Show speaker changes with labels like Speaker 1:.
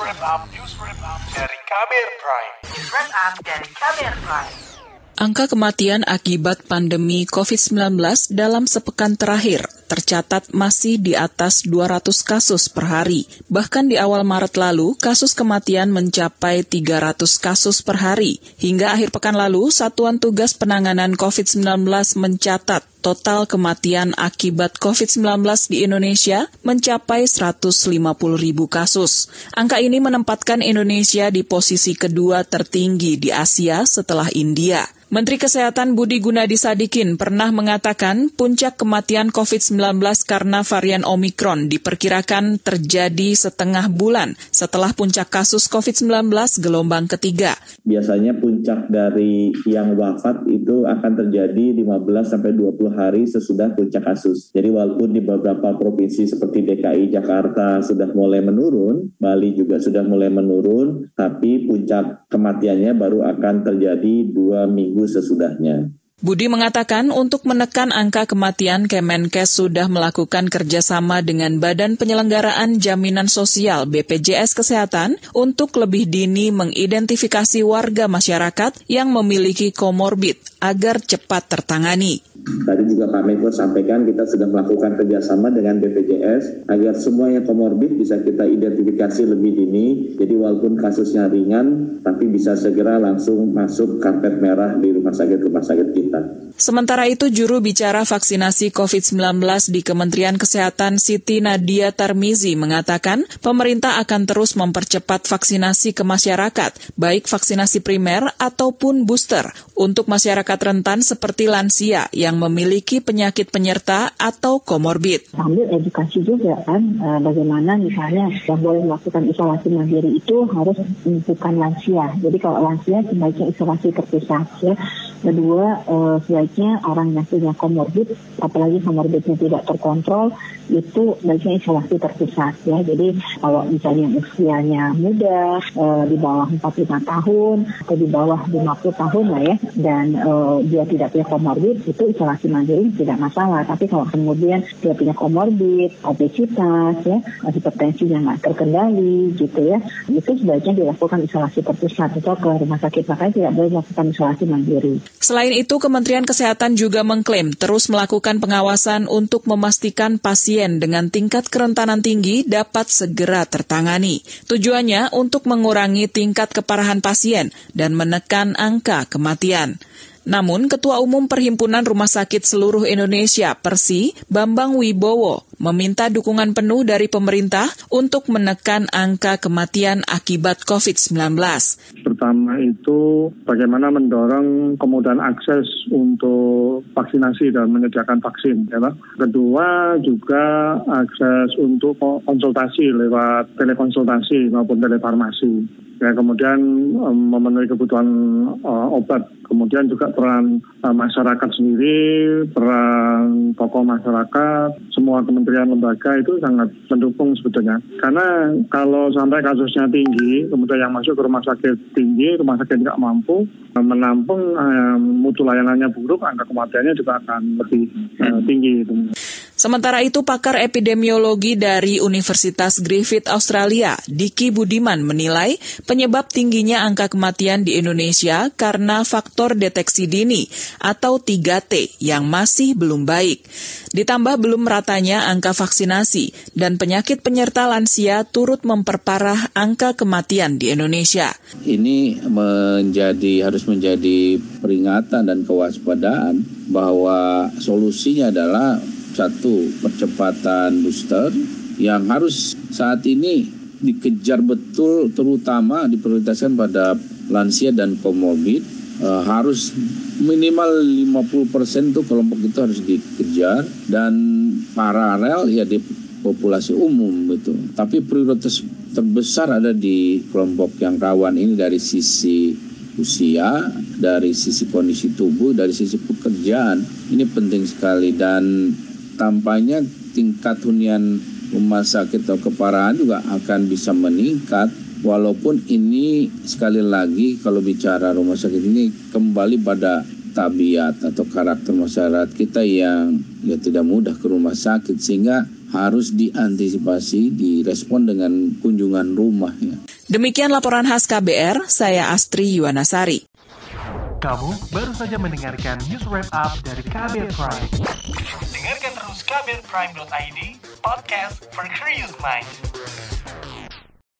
Speaker 1: wrap up, news wrap up dari Kamer Prime.
Speaker 2: News Wrap Up dari Kamer Prime.
Speaker 3: Angka kematian akibat pandemi COVID-19 dalam sepekan terakhir tercatat masih di atas 200 kasus per hari. Bahkan di awal Maret lalu, kasus kematian mencapai 300 kasus per hari. Hingga akhir pekan lalu, Satuan Tugas Penanganan COVID-19 mencatat total kematian akibat COVID-19 di Indonesia mencapai 150 ribu kasus. Angka ini menempatkan Indonesia di posisi kedua tertinggi di Asia setelah India. Menteri Kesehatan Budi Gunadi Sadikin pernah mengatakan puncak kematian COVID-19 karena varian Omikron diperkirakan terjadi setengah bulan setelah puncak kasus COVID-19 gelombang ketiga.
Speaker 4: Biasanya puncak dari yang wafat itu akan terjadi 15 sampai 20 hari sesudah puncak kasus. Jadi walaupun di beberapa provinsi seperti DKI Jakarta sudah mulai menurun, Bali juga sudah mulai menurun, tapi puncak kematiannya baru akan terjadi dua minggu sesudahnya.
Speaker 3: Budi mengatakan untuk menekan angka kematian, Kemenkes sudah melakukan kerjasama dengan Badan Penyelenggaraan Jaminan Sosial BPJS Kesehatan untuk lebih dini mengidentifikasi warga masyarakat yang memiliki komorbid agar cepat tertangani.
Speaker 4: Tadi juga Pak Menko sampaikan kita sudah melakukan kerjasama dengan BPJS agar semua yang komorbid bisa kita identifikasi lebih dini. Jadi walaupun kasusnya ringan, tapi bisa segera langsung masuk karpet merah di rumah sakit-rumah sakit kita.
Speaker 3: Sementara itu, juru bicara vaksinasi COVID-19 di Kementerian Kesehatan Siti Nadia Tarmizi mengatakan pemerintah akan terus mempercepat vaksinasi ke masyarakat, baik vaksinasi primer ataupun booster, untuk masyarakat rentan seperti lansia yang memiliki penyakit penyerta atau komorbid.
Speaker 5: Sambil edukasi juga kan, eh, bagaimana misalnya yang boleh melakukan isolasi mandiri itu harus bukan lansia. Jadi kalau lansia sebaiknya isolasi terpusat ya. Kedua, eh, sebaiknya orang yang punya komorbid, apalagi komorbidnya tidak terkontrol, itu baiknya isolasi terpusat ya. Jadi kalau misalnya usianya muda, eh, di bawah 45 tahun atau di bawah 50 tahun lah ya, dan eh, dia tidak punya komorbid, itu isolasi mandiri tidak masalah. Tapi kalau kemudian dia punya komorbid, obesitas, ya, hipertensi yang nggak terkendali gitu ya, itu sebaiknya dilakukan isolasi terpusat atau ke rumah sakit. Makanya tidak boleh melakukan isolasi mandiri.
Speaker 3: Selain itu, Kementerian Kesehatan juga mengklaim terus melakukan pengawasan untuk memastikan pasien dengan tingkat kerentanan tinggi dapat segera tertangani. Tujuannya untuk mengurangi tingkat keparahan pasien dan menekan angka kematian. Namun, Ketua Umum Perhimpunan Rumah Sakit Seluruh Indonesia Persi, Bambang Wibowo, meminta dukungan penuh dari pemerintah untuk menekan angka kematian akibat COVID-19.
Speaker 6: Pertama itu bagaimana mendorong kemudahan akses untuk vaksinasi dan menyediakan vaksin. Ya, Pak. Kedua juga akses untuk konsultasi lewat telekonsultasi maupun telefarmasi. Ya, kemudian memenuhi kebutuhan uh, obat. Kemudian juga peran uh, masyarakat sendiri, peran tokoh masyarakat, semua kementerian lembaga itu sangat mendukung sebetulnya. Karena kalau sampai kasusnya tinggi, kemudian yang masuk ke rumah sakit tinggi, rumah sakit tidak mampu uh, menampung uh, mutu layanannya buruk, angka kematiannya juga akan lebih tinggi. Itu.
Speaker 3: Sementara itu, pakar epidemiologi dari Universitas Griffith Australia, Diki Budiman menilai penyebab tingginya angka kematian di Indonesia karena faktor deteksi dini atau 3T yang masih belum baik. Ditambah belum meratanya angka vaksinasi dan penyakit penyerta lansia turut memperparah angka kematian di Indonesia.
Speaker 7: Ini menjadi harus menjadi peringatan dan kewaspadaan bahwa solusinya adalah satu percepatan booster yang harus saat ini dikejar betul terutama diprioritaskan pada lansia dan komorbid e, harus minimal 50% tuh kelompok itu harus dikejar dan paralel ya di populasi umum gitu. Tapi prioritas terbesar ada di kelompok yang rawan ini dari sisi usia, dari sisi kondisi tubuh, dari sisi pekerjaan. Ini penting sekali dan tampaknya tingkat hunian rumah sakit atau keparahan juga akan bisa meningkat walaupun ini sekali lagi kalau bicara rumah sakit ini kembali pada tabiat atau karakter masyarakat kita yang ya tidak mudah ke rumah sakit sehingga harus diantisipasi, direspon dengan kunjungan rumah. Ya.
Speaker 3: Demikian laporan khas KBR, saya Astri Yuwanasari.
Speaker 1: Kamu baru saja mendengarkan news wrap up dari KBR Prime. Dengarkan terus kbrprime.id, podcast for curious mind.